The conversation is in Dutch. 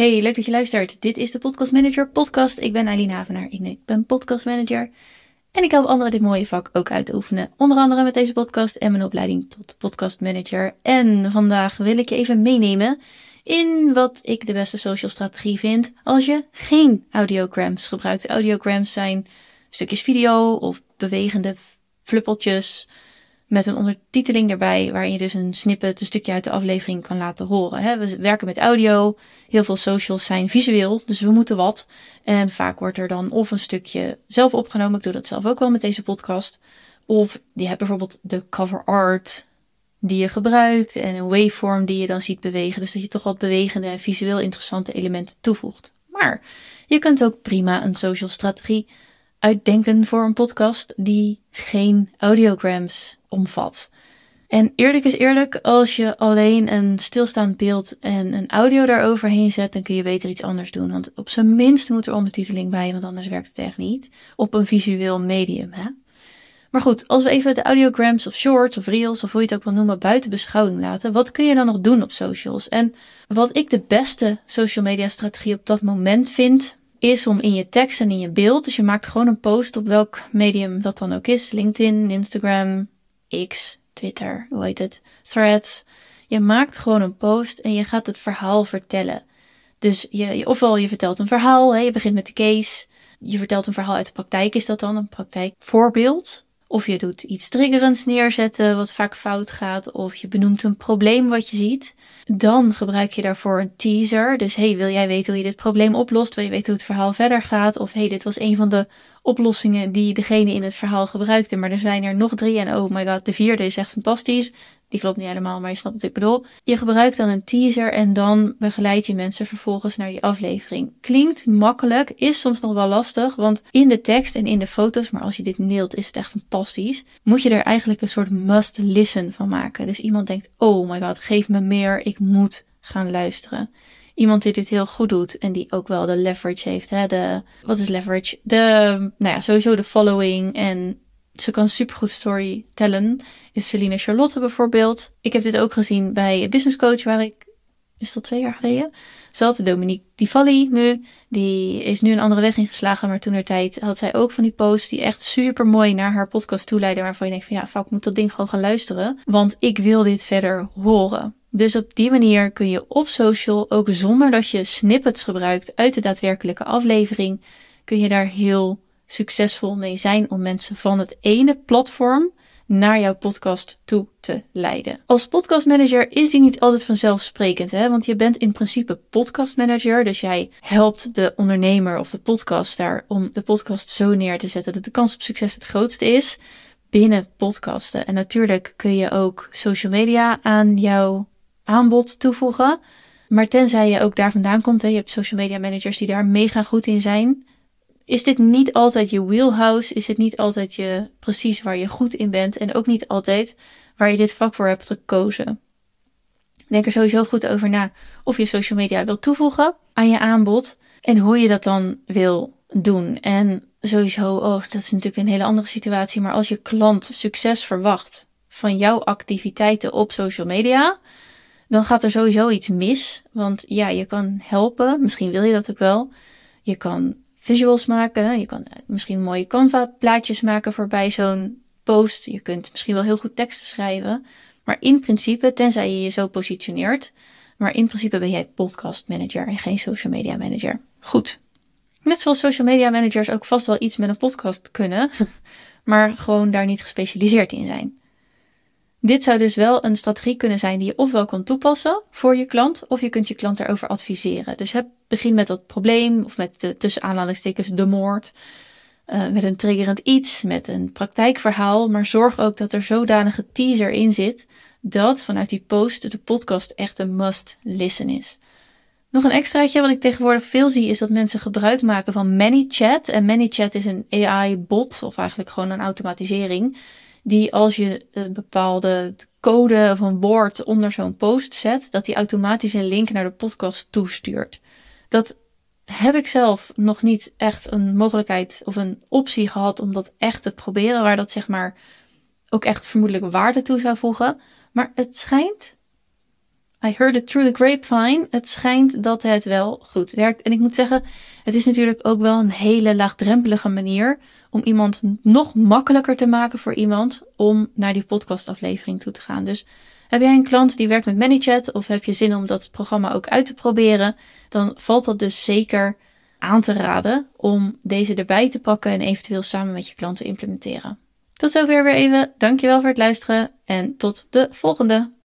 Hey, leuk dat je luistert. Dit is de Podcast Manager podcast. Ik ben Eileen Havenaar. Ik ben podcast manager. En ik help anderen dit mooie vak ook uit te oefenen. Onder andere met deze podcast en mijn opleiding tot podcast manager. En vandaag wil ik je even meenemen in wat ik de beste social strategie vind als je geen audiograms gebruikt. Audiograms zijn stukjes video of bewegende fluppeltjes met een ondertiteling erbij, waarin je dus een snippet, een stukje uit de aflevering kan laten horen. We werken met audio, heel veel socials zijn visueel, dus we moeten wat. En vaak wordt er dan of een stukje zelf opgenomen, ik doe dat zelf ook wel met deze podcast. Of je hebt bijvoorbeeld de cover art die je gebruikt en een waveform die je dan ziet bewegen. Dus dat je toch wat bewegende en visueel interessante elementen toevoegt. Maar je kunt ook prima een social strategie uitdenken voor een podcast die geen audiograms omvat. En eerlijk is eerlijk, als je alleen een stilstaand beeld en een audio daaroverheen zet, dan kun je beter iets anders doen. Want op zijn minst moet er ondertiteling bij, want anders werkt het echt niet. Op een visueel medium, hè. Maar goed, als we even de audiograms of shorts of reels of hoe je het ook wil noemen buiten beschouwing laten, wat kun je dan nog doen op socials? En wat ik de beste social media strategie op dat moment vind, is om in je tekst en in je beeld, dus je maakt gewoon een post op welk medium dat dan ook is, LinkedIn, Instagram, X, Twitter, hoe heet het, Threads. Je maakt gewoon een post en je gaat het verhaal vertellen. Dus je, ofwel je vertelt een verhaal, hè, je begint met de case, je vertelt een verhaal uit de praktijk, is dat dan een praktijkvoorbeeld? Of je doet iets triggerends neerzetten, wat vaak fout gaat. Of je benoemt een probleem wat je ziet. Dan gebruik je daarvoor een teaser. Dus hey, wil jij weten hoe je dit probleem oplost? Wil je weten hoe het verhaal verder gaat? Of hey, dit was een van de oplossingen die degene in het verhaal gebruikte. Maar er zijn er nog drie en oh my god, de vierde is echt fantastisch. Die klopt niet helemaal, maar je snapt wat ik bedoel. Je gebruikt dan een teaser en dan begeleid je mensen vervolgens naar die aflevering. Klinkt makkelijk, is soms nog wel lastig, want in de tekst en in de foto's, maar als je dit neelt is het echt fantastisch, moet je er eigenlijk een soort must listen van maken. Dus iemand denkt, oh my god, geef me meer, ik moet gaan luisteren. Iemand die dit heel goed doet en die ook wel de leverage heeft. Hè? De, wat is leverage? De, nou ja, sowieso de following en ze kan supergoed storytellen. Is Celine Charlotte bijvoorbeeld. Ik heb dit ook gezien bij business coach waar ik, is dat twee jaar geleden? Ze had Dominique Di nu. Die is nu een andere weg ingeslagen, maar toen tijd had zij ook van die posts die echt super mooi naar haar podcast toeleiden. Waarvan je denkt van ja, fuck, moet dat ding gewoon gaan luisteren. Want ik wil dit verder horen. Dus op die manier kun je op social, ook zonder dat je snippets gebruikt uit de daadwerkelijke aflevering, kun je daar heel succesvol mee zijn om mensen van het ene platform naar jouw podcast toe te leiden. Als podcastmanager is die niet altijd vanzelfsprekend, hè? want je bent in principe podcastmanager, dus jij helpt de ondernemer of de podcaster om de podcast zo neer te zetten dat de kans op succes het grootste is binnen podcasten. En natuurlijk kun je ook social media aan jouw aanbod toevoegen. Maar tenzij je ook daar vandaan komt, hè, je hebt social media managers die daar mega goed in zijn, is dit niet altijd je wheelhouse? Is het niet altijd je precies waar je goed in bent? En ook niet altijd waar je dit vak voor hebt gekozen? Denk er sowieso goed over na of je social media wil toevoegen aan je aanbod en hoe je dat dan wil doen. En sowieso, oh, dat is natuurlijk een hele andere situatie, maar als je klant succes verwacht van jouw activiteiten op social media, dan gaat er sowieso iets mis. Want ja, je kan helpen, misschien wil je dat ook wel. Je kan visuals maken. Je kan eh, misschien mooie Canva plaatjes maken voorbij zo'n post. Je kunt misschien wel heel goed teksten schrijven. Maar in principe, tenzij je je zo positioneert, maar in principe ben jij podcast manager en geen social media manager. Goed. Net zoals social media managers ook vast wel iets met een podcast kunnen, maar gewoon daar niet gespecialiseerd in zijn. Dit zou dus wel een strategie kunnen zijn die je ofwel kan toepassen voor je klant, of je kunt je klant daarover adviseren. Dus heb, begin met dat probleem, of met de tussen aanhalingstekens de moord, uh, met een triggerend iets, met een praktijkverhaal, maar zorg ook dat er zodanige teaser in zit, dat vanuit die post de podcast echt een must listen is. Nog een extraatje wat ik tegenwoordig veel zie is dat mensen gebruik maken van ManyChat. En ManyChat is een AI-bot, of eigenlijk gewoon een automatisering die als je een bepaalde code of een woord onder zo'n post zet, dat die automatisch een link naar de podcast toestuurt. Dat heb ik zelf nog niet echt een mogelijkheid of een optie gehad om dat echt te proberen, waar dat zeg maar ook echt vermoedelijk waarde toe zou voegen. Maar het schijnt I heard it through the grapevine. Het schijnt dat het wel goed werkt. En ik moet zeggen, het is natuurlijk ook wel een hele laagdrempelige manier om iemand nog makkelijker te maken voor iemand om naar die podcastaflevering toe te gaan. Dus heb jij een klant die werkt met ManyChat of heb je zin om dat programma ook uit te proberen, dan valt dat dus zeker aan te raden om deze erbij te pakken en eventueel samen met je klant te implementeren. Tot zover weer even. Dankjewel voor het luisteren en tot de volgende.